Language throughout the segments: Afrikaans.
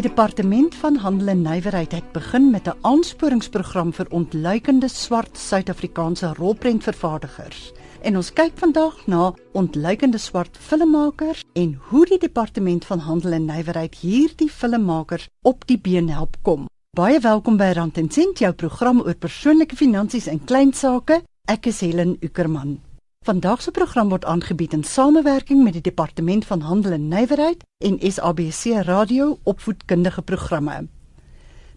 Die departement van handel en nywerheid het begin met 'n aansporingsprogram vir ontluikende swart Suid-Afrikaanse rolprentvervaardigers. En ons kyk vandag na ontluikende swart filmmakers en hoe die departement van handel en nywerheid hierdie filmmakers op die been help kom. Baie welkom by Rand en Sent, jou program oor persoonlike finansies en klein sake. Ek is Helen Ukerman. Vandag se program word aangebied in samewerking met die Departement van Handel en Nywerheid en SABC Radio opvoedkundige programme.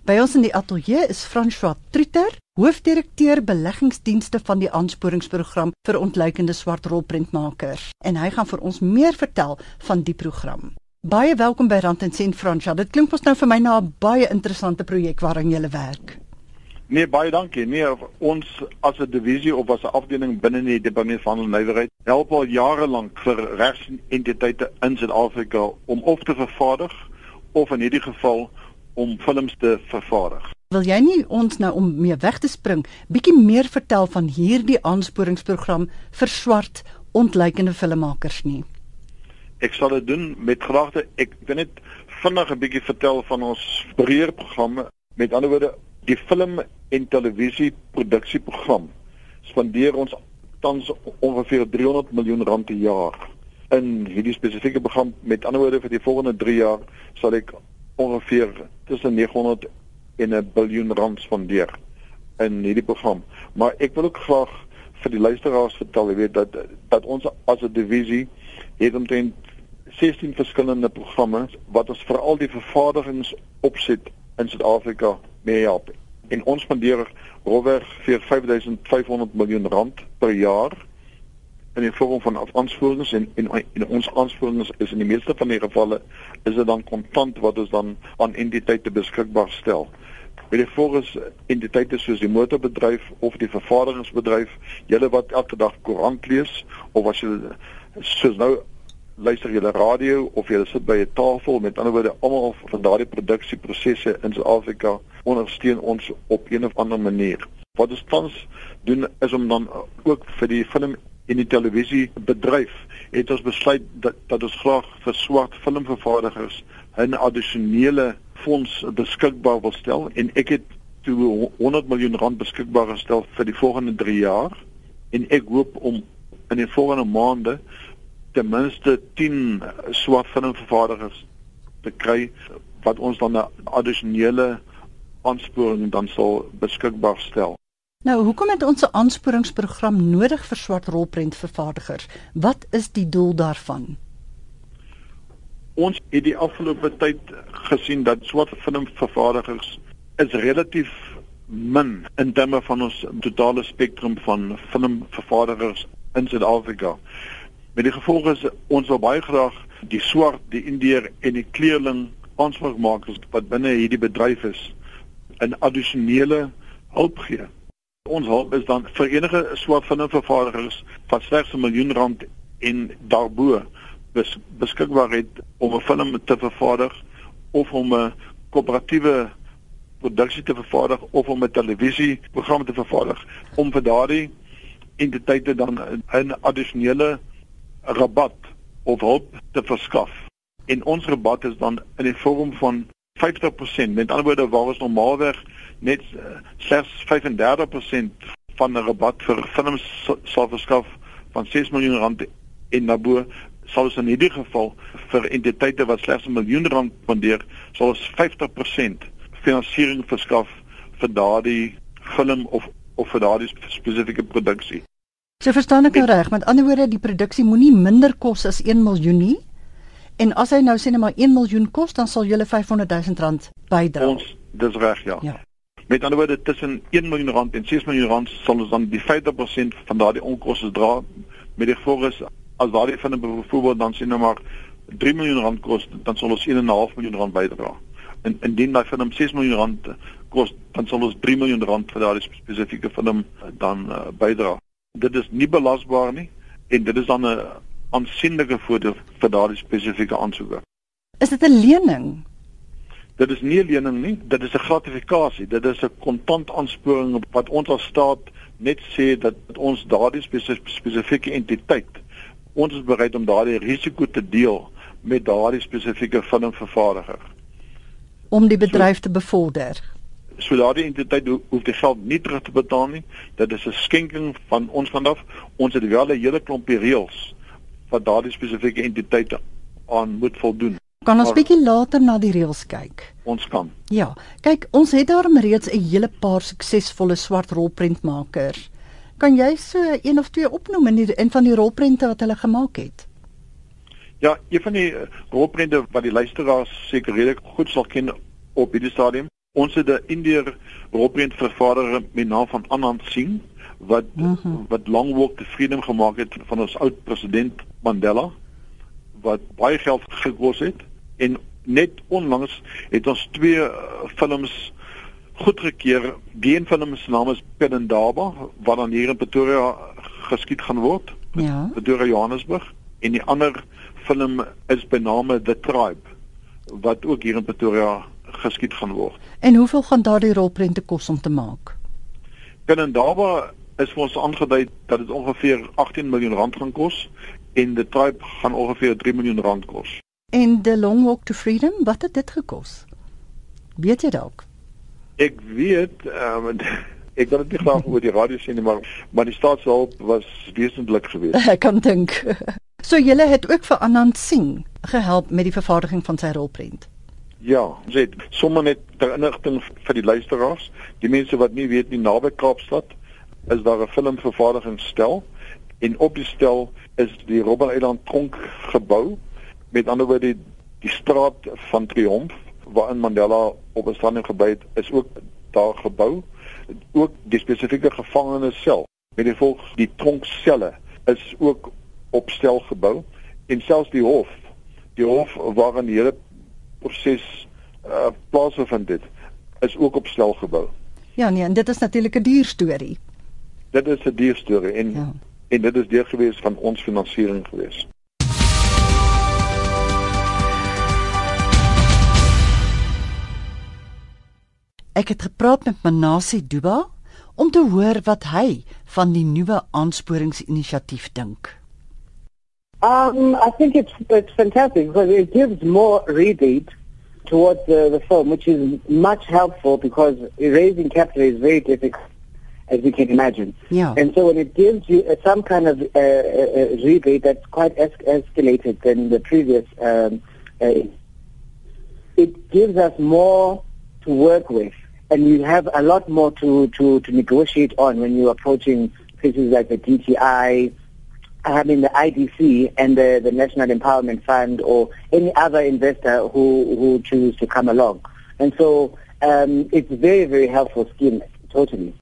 By ons in die ateljee is François Trutter, hoofdirekteur beleggingsdienste van die aansporingsprogram vir ontluikende swart rolprentmakers en hy gaan vir ons meer vertel van die program. Baie welkom by Rand en Sent François. Dit klink mos nou vir my na 'n baie interessante projek waaraan jy werk. Nee, baie dankie. Nee, ons as 'n divisie of as 'n afdeling binne die Departement van Handel en Nywerheid help al jare lank vir regsentiteite in Suid-Afrika om of te vervaardig of in hierdie geval om films te vervaardig. Wil jy nie ons nou om mee weg te spring, bietjie meer vertel van hierdie aansporingsprogram vir swart ontleikende filmmakers nie? Ek sal dit doen met graagte. Ek wil net vinnig 'n bietjie vertel van ons breër programme. Met ander woorde, die film en televisie produksieprogram spandeer ons tans ongeveer 300 miljoen rand per jaar. In hierdie spesifieke program met ander woorde vir die volgende 3 jaar sal ek ongeveer tussen 900 en 'n biljoen rand spandeer in hierdie program. Maar ek wil ook graag vir die luisteraars vertel jy weet dat dat ons as 'n divisie het omtrent 16 verskillende programme wat ons veral die vervaardigings opset in Suid-Afrika mee help. En ons spandeer rolweg vir 5500 miljoen rand per jaar in die vorm van aansporings en en, en ons aansporings is in die meeste van die gevalle is dit dan kontant wat ons dan aan entiteite beskikbaar stel. Met die volgens entiteite soos die motorbedryf of die vervaardigingsbedryf, julle wat elke dag koerant lees of as jy soos nou luister jy die radio of jy sit by 'n tafel met ander woorde almal van daardie produksieprosesse in Suid-Afrika ondersteun ons op een of ander manier. Wat ons tans doen is om dan ook vir die film en die televisie bedryf het ons besluit dat dat ons graag vir swart filmvervaardigers 'n addisionele fonds beskikbaar wil stel en ek het toe 100 miljoen rand beskikbaar gestel vir die volgende 3 jaar en ek hoop om in die volgende maande ten minste 10 swart filmvervaardigers te kry wat ons dan 'n addisionele aansporing dan sal beskikbaar stel. Nou, hoekom het ons 'n aansporingsprogram nodig vir swart rolprentvervaardigers? Wat is die doel daarvan? Ons het die afgelope tyd gesien dat swart filmvervaardigers is relatief min in terme van ons totale spektrum van filmvervaardigers in Suid-Afrika. Met die gevolg is ons wil baie graag die swart, die indier en die kleerling aanspraakmakers wat binne hierdie bedryf is in addisionele hulp gee. Ons hulp is dan vir enige swart filmvervaardigers van slegs 'n miljoen rand en daarbo bes, beskikbaar het om 'n film te vervaardig of om 'n koöperatiewe produksie te vervaardig of om 'n televisieprogram te vervaardig om vir daardie entiteite dan 'n addisionele rabat of hulp te verskaf. En ons rabat is dan in die vorm van 50%. Met ander woorde, waar ons normaalweg net uh, slegs 35% van 'n rabat vir films sal verskaf van 6 miljoen rand en nabo sal ons in hierdie geval vir entiteite wat slegs 'n miljoen rand spandeer, sal ons 50% finansiering verskaf vir daardie film of of vir daardie spesifieke produksie. So verstaan ek nou reg, met ander woorde die produksie moenie minder kos as 1 miljoen nie. En as hy nou sê net maar 1 miljoen kos, dan sal jy 500 000 rand bydra. Ons dis reg, ja. ja. Met ander woorde tussen 1 miljoen rand en 6 miljoen rand sal ons dan die 50% van daardie onkoste dra. Met die is as daardie van 'n byvoorbeeld dan sien nou maar 3 miljoen rand kos, dan sal ons 1.5 miljoen rand bydra. En indien daai film 6 miljoen rand kos, dan sal ons 3 miljoen rand vir daardie spesifieke film dan uh, bydra dit is nie belasbaar nie en dit is dan 'n aansienlike voordeel vir daardie spesifieke aansoeker. Is dit 'n lening? Dit is nie 'n lening nie, dit is 'n gratifikasie. Dit is 'n kontant aansporing wat ons as staat net sê dat ons daardie spesifieke entiteit ons is bereid om daardie risiko te deel met daardie spesifieke filmvervaardiger. om die bedryf so, te bevorder. So daardie entiteit hoef die geld nie terug te betaal nie. Dit is 'n skenking van ons vanaf. Ons het wel 'n hele klompie reëls wat daardie spesifieke entiteite aan moet voldoen. Kan ons bietjie later na die reëls kyk? Ons kan. Ja, kyk, ons het daarom reeds 'n hele paar suksesvolle swart rolprentmakers. Kan jy so een of twee opnoem in die in van die rolprente wat hulle gemaak het? Ja, een van die eh, rolprente wat die luisteraars seker redelik goed sal ken op hierdie stadium. Ons het 'n Indiër rolprent vervaardiger met naam van Anand Singh wat mm -hmm. wat Long Walk to Freedom gemaak het van ons oud president Mandela wat baie geld gekos het en net onlangs het ons twee uh, films goedgekeur. Die een van hulle se naam is Penendaba wat dan hier in Pretoria geskied gaan word. Ja. Pretoria Johannesburg en die ander film is bename The Tribe wat ook hier in Pretoria geskied gaan word. En hoeveel gaan daardie rolprente kos om te maak? Penendaba is vir ons aangedui dat dit ongeveer 18 miljoen rand gaan kos en The Tribe gaan ongeveer 3 miljoen rand kos. En The Long Walk to Freedom, wat het dit gekos? Weet jy dalk? Ek weet, um, ek kan dit nie graag oor die radio sê nie, maar maar die staatshulp was wesentlik geweest. Ek kan dink. So julle het ook vir Anand Singh gehelp met die vervaardiging van sy rolprent. Ja, sê sommer net ter inligting vir die luisteraars, die mense wat nie weet nie naby Kaapstad is daar 'n filmvervaardigingsstel en op die stel is die Robben Island tronk gebou. Met ander woorde die, die straat van Triomf waarin Mandela op 'n stranding gebou het, is ook daar gebou. Ook die spesifieke gevangenes self met die volk die tronkselle is ook op stel gebou. En selfs die hof, die hof waarin die hele proses uh, plaasvind dit is ook op stel gebou. Ja nee, en dit is natuurlik 'n duur storie. Dit is 'n duur storie en ja. en dit is deel gewees van ons finansiering geweest. Ek het gepraat met Manasie Duba om te hoor wat hy van die nuwe aansporingsinisiatief dink. Um, I think it's it's fantastic because it gives more rebate towards the, the film, which is much helpful because raising capital is very difficult, as you can imagine. Yeah. And so when it gives you uh, some kind of uh, uh, rebate that's quite es- escalated than the previous, um, uh, it gives us more to work with and you have a lot more to, to, to negotiate on when you're approaching places like the DTI, I mean the IDC and the, the National Empowerment Fund or any other investor who, who choose to come along. And so um, it's very, very helpful scheme, totally.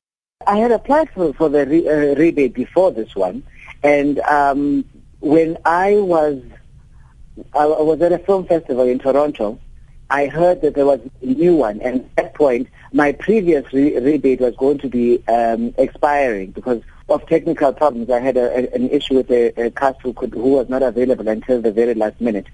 I had applied for, for the re, uh, rebate before this one, and um, when I was I was at a film festival in Toronto, I heard that there was a new one, and at that point, my previous re- rebate was going to be um, expiring because of technical problems. I had a, a, an issue with a, a cast who, could, who was not available until the very last minute.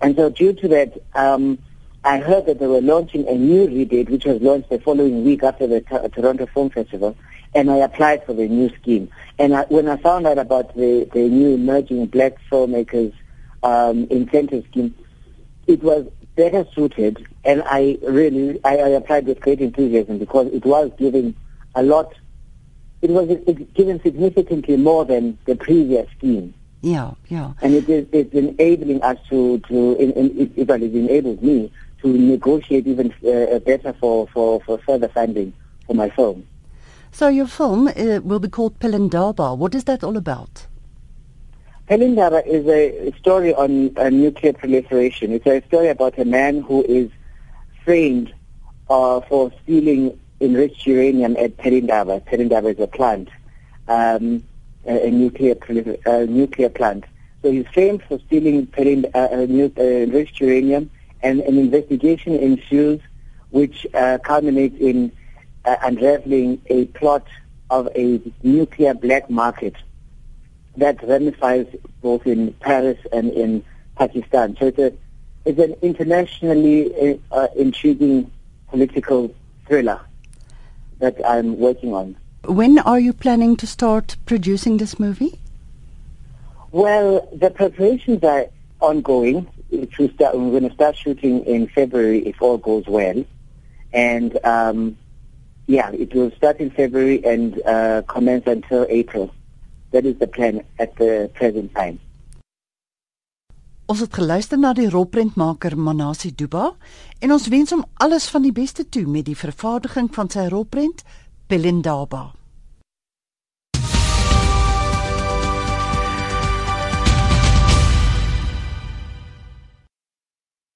And so due to that, um, I heard that they were launching a new rebate, which was launched the following week after the T- Toronto Film Festival, and I applied for the new scheme. And I, when I found out about the, the new emerging black filmmakers um, incentive scheme, it was better suited, and I really I, I applied with great enthusiasm because it was giving a lot. It was given significantly more than the previous scheme. Yeah, yeah. And it is it's enabling us to to in, in, it, it enabled me to negotiate even uh, better for, for, for further funding for my film. So your film uh, will be called Pelindaba. What is that all about? Pelindaba is a story on uh, nuclear proliferation. It's a story about a man who is framed uh, for stealing enriched uranium at Pelindaba. Pelindaba is a plant, um, a, a, nuclear uh, nuclear plant. So he's framed for stealing Perind- uh, uh, uh, enriched uranium, and an investigation ensues, which culminates in unraveling a plot of a nuclear black market that ramifies both in Paris and in Pakistan. So it's, a, it's an internationally uh, intriguing political thriller that I'm working on. When are you planning to start producing this movie? Well, the preparations are ongoing. start, we're going to start shooting in February if all goes well. And um, yeah, it will start in February and uh, commence until April. That is the plan at the present time. Ons het geluister na die rolprentmaker Manasi Duba en ons wens hom alles van die beste toe met die vervaardiging van sy rolprent Pelindaba.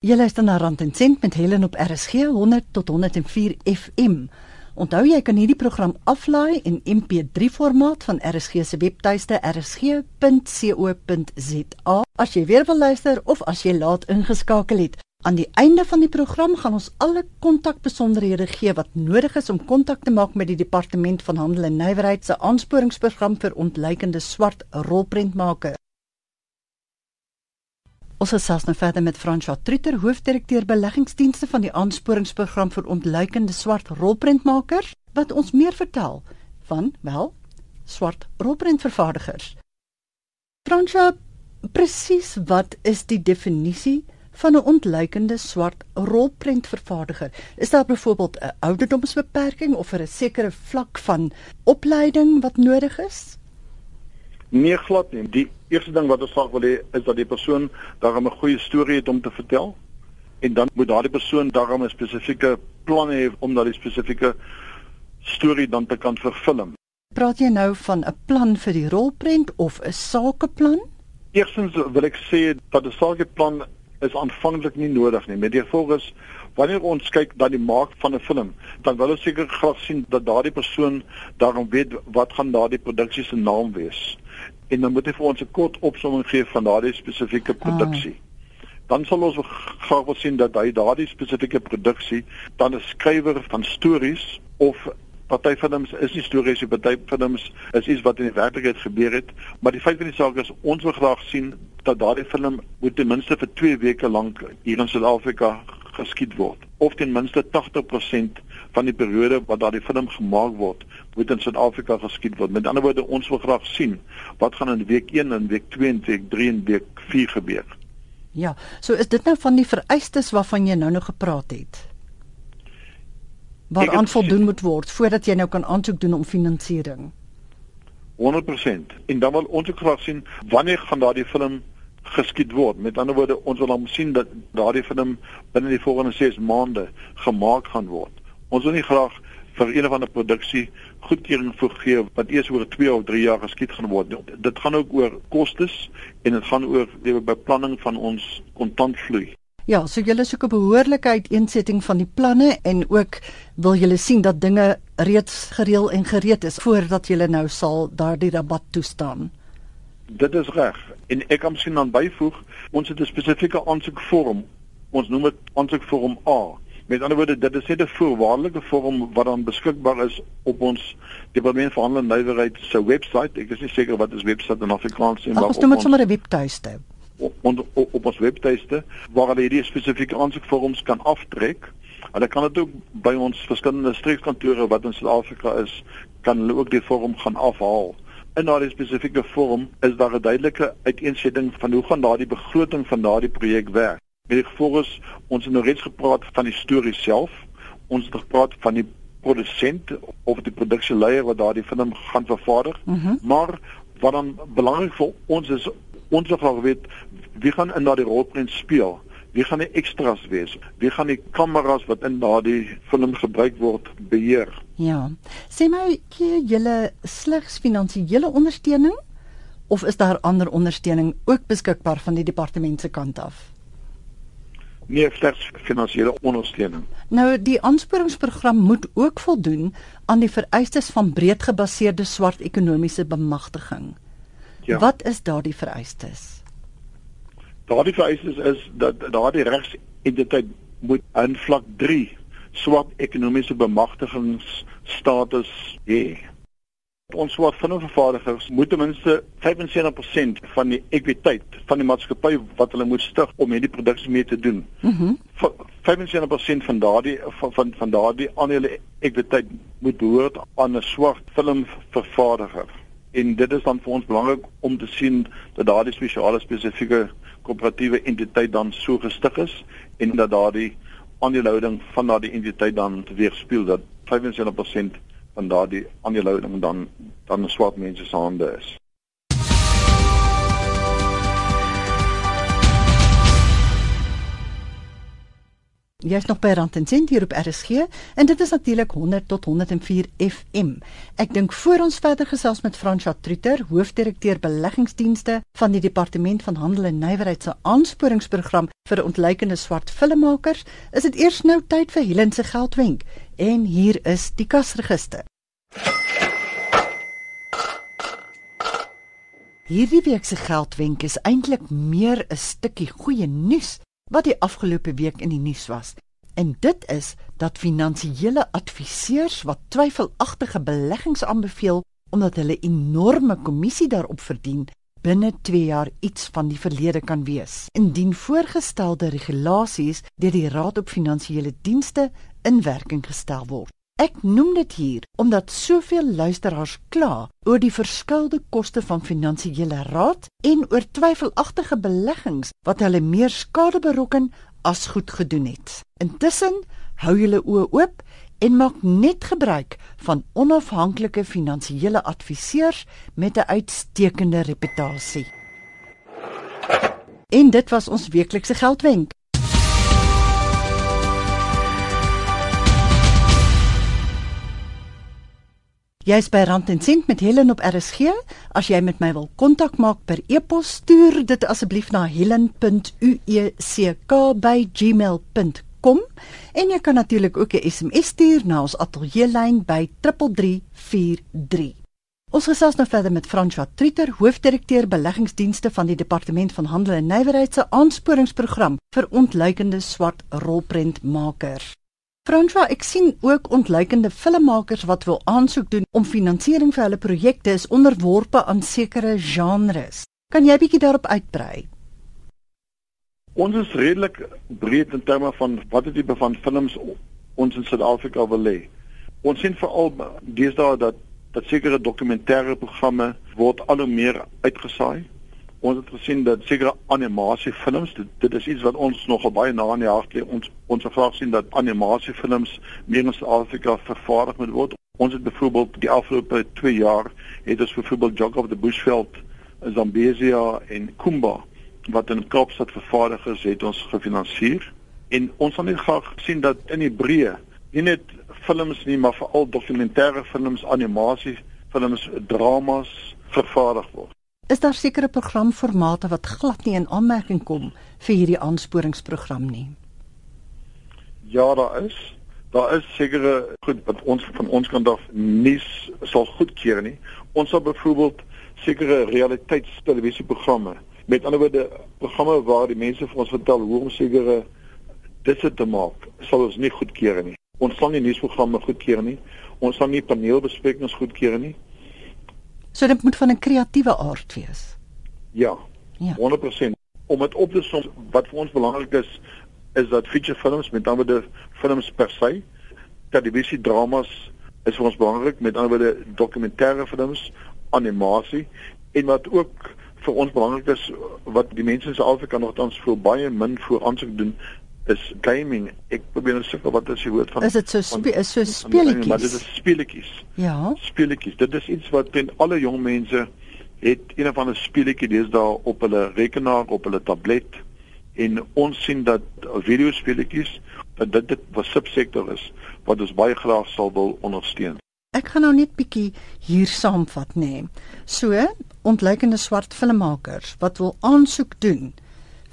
Jy luister na Rand en Sent met Helen op RSG 100 tot 104 FM. Onthou jy kan hierdie program aflaai in MP3 formaat van RSG se webtuiste rsg.co.za. As jy weer wil luister of as jy laat ingeskakel het, aan die einde van die program gaan ons alle kontakbesonderhede gee wat nodig is om kontak te maak met die departement van handel en nywerheid se aansporingsprogram vir ontleikende swart rolprentmakers. Ons gesels nou verder met Franswa Trutter, hoofdirekteur beleggingsdienste van die aansporingsprogram vir ontluikende swart rolprentmakers, wat ons meer vertel van wel swart rolprentvervaardigers. Franswa, presies wat is die definisie van 'n ontluikende swart rolprentvervaardiger? Is daar byvoorbeeld 'n ouderdomsbeperking of 'n sekere vlak van opleiding wat nodig is? Nee, glad nie. Die eerste ding wat ons graag wil hê is dat die persoon daarom 'n goeie storie het om te vertel en dan moet daardie persoon daarom 'n spesifieke plan hê om daardie spesifieke storie dan te kan vervilm. Praat jy nou van 'n plan vir die rolprent of 'n sakeplan? Eerstens wil ek sê dat 'n sakeplan is aanvanklik nie nodig nie. Met die gevolg is wanneer ons kyk na die maak van 'n film, dan wil ons seker graag sien dat daardie persoon daarom weet wat gaan daardie produksie se naam wees en dan moet hy vir ons 'n kort opsomming gee van daardie spesifieke ah. produksie. Ah. Dan sal ons graag wil sien dat hy daardie spesifieke produksie dan 'n skrywer van stories of party films is nie stories nie, party films is iets wat in die werklikheid gebeur het, maar die feit van die saak is ons wil graag sien dat daardie film moet ten minste vir 2 weke lank hier in Suid-Afrika geskied word of ten minste 80% van die periode wat daardie film gemaak word moet in Suid-Afrika geskied word. Met ander woorde, ons wil graag sien wat gaan in week 1 en week 2 en week 3 en week 4 gebeur. Ja, so is dit nou van die vereistes waarvan jy nou nog gepraat het. Wat aanvoldoen moet word voordat jy nou kan aansoek doen om finansiering. 100%. En dan wil ons ook graag sien wanneer gaan daardie film geskied word. Met ander woorde, ons wil dan sien dat daardie film binne die volgende 6 maande gemaak gaan word. Ons wil nie graag vir een of ander produksie goedkeuring gee wat eers oor 2 of 3 jaar geskied gaan word. Dit gaan ook oor kostes en dit gaan oor die beplanning van ons kontantvloei. Ja, so julle soek 'n behoorlike uiteensetting van die planne en ook wil julle sien dat dinge reeds gereël en gereed is voordat julle nou sal daardie rabat toestaan. Dit is reg. En ek kan sien dan byvoeg, ons het 'n spesifieke aansoekvorm. Ons noem dit aansoekvorm A Met ander woorde, dit is net 'n voorwaardelike vorm wat dan beskikbaar is op ons Departement van Handel en Nywerheid se webwerf. Ek is nie seker wat is webwerf in Afrikaans en waar ons moet sommer 'n webtuiste op, op, op, op ons webtuiste waar hulle hierdie spesifieke aansoekvorms kan aftrek. Hulle kan dit ook by ons verskillende streekskantore wat in Suid-Afrika is, kan hulle ook die vorm gaan afhaal. In daardie spesifieke vorm is daar 'n duidelike uiteensetting van hoe gaan daardie begroting van daardie projek werk. Met die gevolg is ons het nou reeds gepraat van die storie self. Ons het gepraat van die produsent of die produksieleier wat daardie film gaan vervaardig. Mm -hmm. Maar wat dan belangrik vir ons is ons wil graag weet wie gaan in daardie rolprent speel? Wie gaan die extras wees? Wie gaan die kameras wat in daardie film gebruik word beheer? Ja. Sê my, gee julle slegs finansiële ondersteuning of is daar ander ondersteuning ook beskikbaar van die departement se kant af? nie slegs finansiële ondersteuning. Nou die aansporingsprogram moet ook voldoen aan die vereistes van breedgebaseerde swart ekonomiese bemagtiging. Ja. Wat is daardie vereistes? Daardie vereistes is dat daardie regsentiteit moet in vlak 3 swart ekonomiese bemagtigingsstatus hê. Ons swart filmvervaardigers moet ten minste 75% van die ekwiteit van die maatskappy wat hulle moet stig om hierdie produksie mee te doen. Mhm. Mm 75% van daardie van van, van daardie aandele ekwiteit moet behoort aan 'n swart filmvervaardiger. En dit is dan vir ons belangrik om te sien dat daardie spesiale spesifieke koöperatiewe entiteit dan so gestig is en dat daardie aandelehouding van daardie entiteit dan weerspieël dat 75% van daardie aandelehouding dan dan swart mense se hande is. Jy's nog by Rand en Sent hier op RSG en dit is natuurlik 100 tot 104 FM. Ek dink voor ons verder gesels met Fransja Truter, hoofdirekteur beleggingsdienste van die Departement van Handel en Nywerheid se aansporingsprogram vir ontleikende swart filmmakers, is dit eers nou tyd vir Helen se geldwenk en hier is die kasregister. Hierdie week se geldwenk is eintlik meer 'n stukkie goeie nuus wat die afgelope week in die nuus was. En dit is dat finansiële adviseurs wat twyfelagtige beleggings aanbeveel omdat hulle enorme kommissie daarop verdien, binne 2 jaar iets van die verlede kan wees. Indien voorgestelde regulasies deur die Raad op Finansiële Dienste in werking gestel word. Ek noem dit hier omdat soveel luisteraars kla oor die verskillende koste van finansiële raad en oor twyfelagtige beleggings wat hulle meer skade berokken as goed gedoen het. Intussen hou julle oë oop en maak net gebruik van onafhanklike finansiële adviseurs met 'n uitstekende reputasie. En dit was ons weeklikse geldwenk. Jy's by Rand en Sent met Helen op RSG. As jy met my wil kontak maak per e-pos, stuur dit asseblief na helen.uecek@gmail.com en jy kan natuurlik ook 'n SMS stuur na ons ateljeelyn by 3343. Ons gesels nou verder met François Trieter, hoofdirekteur beleggingsdienste van die Departement van Handel en Nywerheid se aansporingsprogram vir ontluikende swart rolprentmakers. Franswa, ek sien ook ontluikende filmmakers wat wil aansoek doen om finansiering vir hulle projekte is onderworpe aan sekere genres. Kan jy bietjie daarop uitbrei? Ons is redelik breed in terme van wat die tipe van films ons in Suid-Afrika wil hê. Ons sien veral deesdae dat dat sekere dokumentêre programme word al hoe meer uitgesaai ons het gesien dat sekere animasiefilms dit, dit is iets wat ons nogal baie na in die hart lê. Ons ons graag sien dat animasiefilms meer in Suid-Afrika vervaardig moet word. Ons het byvoorbeeld die afgelope 2 jaar het ons byvoorbeeld Jog of the Bushveld Zambezia en Kumba wat in Kaapstad vervaardig is het ons gefinansier. En ons wil net graag sien dat in die breë nie net films nie maar veral dokumentêre films animasiefilms dramas vervaardig word Is daar sekere programformate wat glad nie in aanmerking kom vir hierdie aansporingsprogram nie? Ja, daar is. Daar is sekere goed wat ons van ons kant af nie sal goedkeur nie. Ons sal byvoorbeeld sekere realiteitstelevisieprogramme, met ander woorde programme waar die mense vir ons vertel hoe om sekere dit te maak, sal ons nie goedkeur nie. Ons sal nie nuusprogramme goedkeur nie. Ons sal nie paneelbesprekings goedkeur nie. So dit moet van 'n kreatiewe aard wees. Ja. Ja. 100%. Om dit op te som wat vir ons belangrik is is dat feature films met ander woorde films per se, televisie dramas is vir ons belangrik met ander woorde dokumentêre films, animasie en wat ook vir ons belangrik is wat die mense in Suid-Afrika nog tans vir baie min voor aansoek doen is gaming. Ek probeer nou sukkel wat is die woord van Is dit so spe is so speletjies? Maar dit is speletjies. Ja. Speletjies. Dit is iets wat teen alle jong mense het een of ander speletjie deesdae op hulle rekenaar, op hulle tablet en ons sien dat videospeletjies dat dit dit 'n subsektor is wat ons baie graag sal wil ondersteun. Ek gaan nou net bietjie hier saamvat nê. Nee. So, ontleikende swart filmmakers wat wil aansoek doen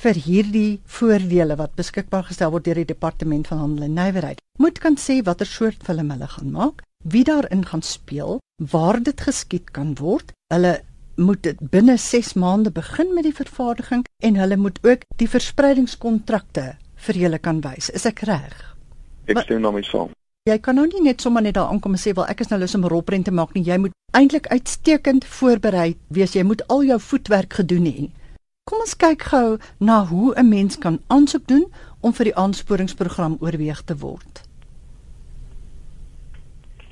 vir hierdie voordele wat beskikbaar gestel word deur die departement van handel en nywerheid. Moet kan sê watter soort film hulle gaan maak, wie daarin gaan speel, waar dit geskied kan word. Hulle moet dit binne 6 maande begin met die vervaardiging en hulle moet ook die verspreidingskontrakte vir julle kan wys. Is ek reg? Ek stem daarmee saam. Jy kan nou nie net sommer net daar aankom en sê wel ek is nou lus om rolprent te maak nie. Jy moet eintlik uitstekend voorberei wees. Jy moet al jou voetwerk gedoen hê. Kom ons kyk gou na hoe 'n mens kan aansoek doen om vir die aansporingsprogram oorweeg te word.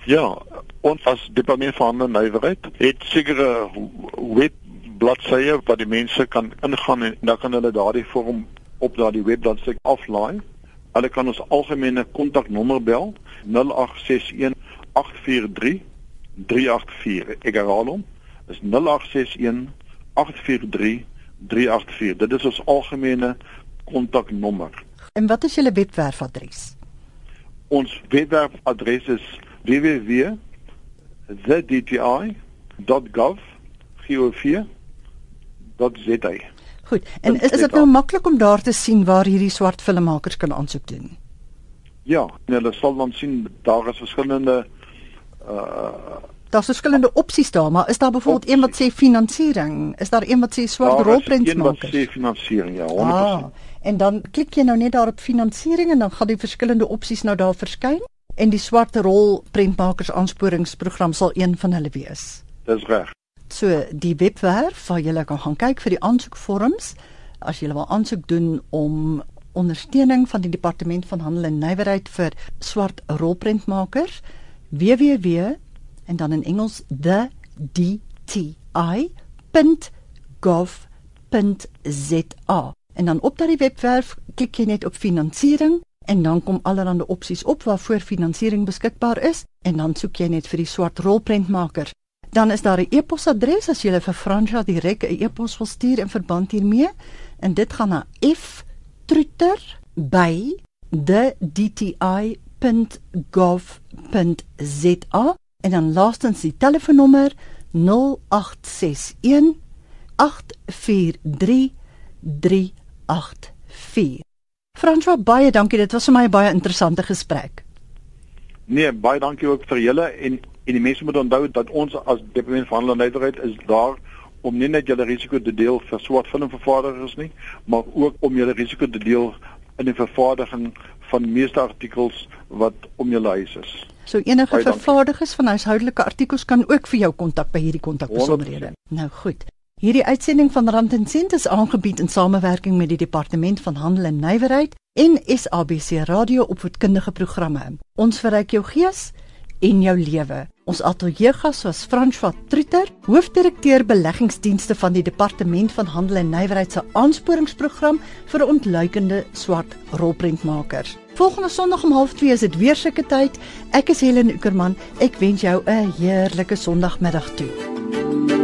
Ja, ons as departement van nywerheid het sekere bladsye wat die mense kan ingaan en dan kan hulle daardie vorm op daardie webbladsy aflaai. Hulle kan ons algemene kontaknommer bel 0861 843 384. Ek herhaal hom. Dis 0861 843 384. Dit is ons algemene kontaknommer. En wat is julle webwerfadres? Ons webwerfadres is www.zdti.gov.za. Goed. En is, is dit nou maklik om daar te sien waar hierdie swart filmmakers kan aansoek doen? Ja, hulle sal dan sien daar is verskillende uh Daar's verskillende opsies daar, maar is daar byvoorbeeld een wat sê finansiering? Is daar een wat sê swart rolprentmakers? Een wat sê finansiering, ja, 100%. Ah, en dan klik jy nou net daar op finansiering en dan gaan die verskillende opsies nou daar verskyn en die swart rolprentmakers aansporingsprogram sal een van hulle wees. Dis reg. So die webwerf waar jy kan gaan kyk vir die aansoekvorms as jy wil aansoek doen om ondersteuning van die departement van handel en nywerheid vir swart rolprentmakers www en dan in Engels the dti.gov.za en dan op daardie webwerf klik jy net op finansiering en dan kom allerlei opsies op waarvoor finansiering beskikbaar is en dan soek jy net vir die swart rolprentmaker. Dan is daar 'n e-posadres as jy vir Fransja direk 'n e-pos wil stuur in verband hiermee. En dit gaan na f en dan laastens die telefoonnommer 0861 843 384. Franswa baie dankie, dit was vir my 'n baie interessante gesprek. Nee, baie dankie ook vir julle en en die mense moet onthou dat ons as departement van handel en nywerheid is daar om nie net julle risiko te deel vir swart filmvervaardigers nie, maar ook om julle risiko te deel in die vervaardiging van meeste artikels wat om julle huis is. So enige vervaardigers van huishoudelike artikels kan ook vir jou kontak by hierdie kontakbesonderhede. Nou goed. Hierdie uitsending van Rand en Sent is aangebied in samewerking met die Departement van Handel en Nywerheid en SABC Radio opvoedkundige programme. Ons verryk jou gees en jou lewe. Ons ateljeegas was François Trutter, hoofdirekteur beleggingsdienste van die Departement van Handel en Nywerheid se aansporingsprogram vir ontluikende swart rolprentmakers. Volgende Sondag om 0.30 is dit weer sulke tyd. Ek is Helen Ukerman. Ek wens jou 'n heerlike Sondagmiddag toe.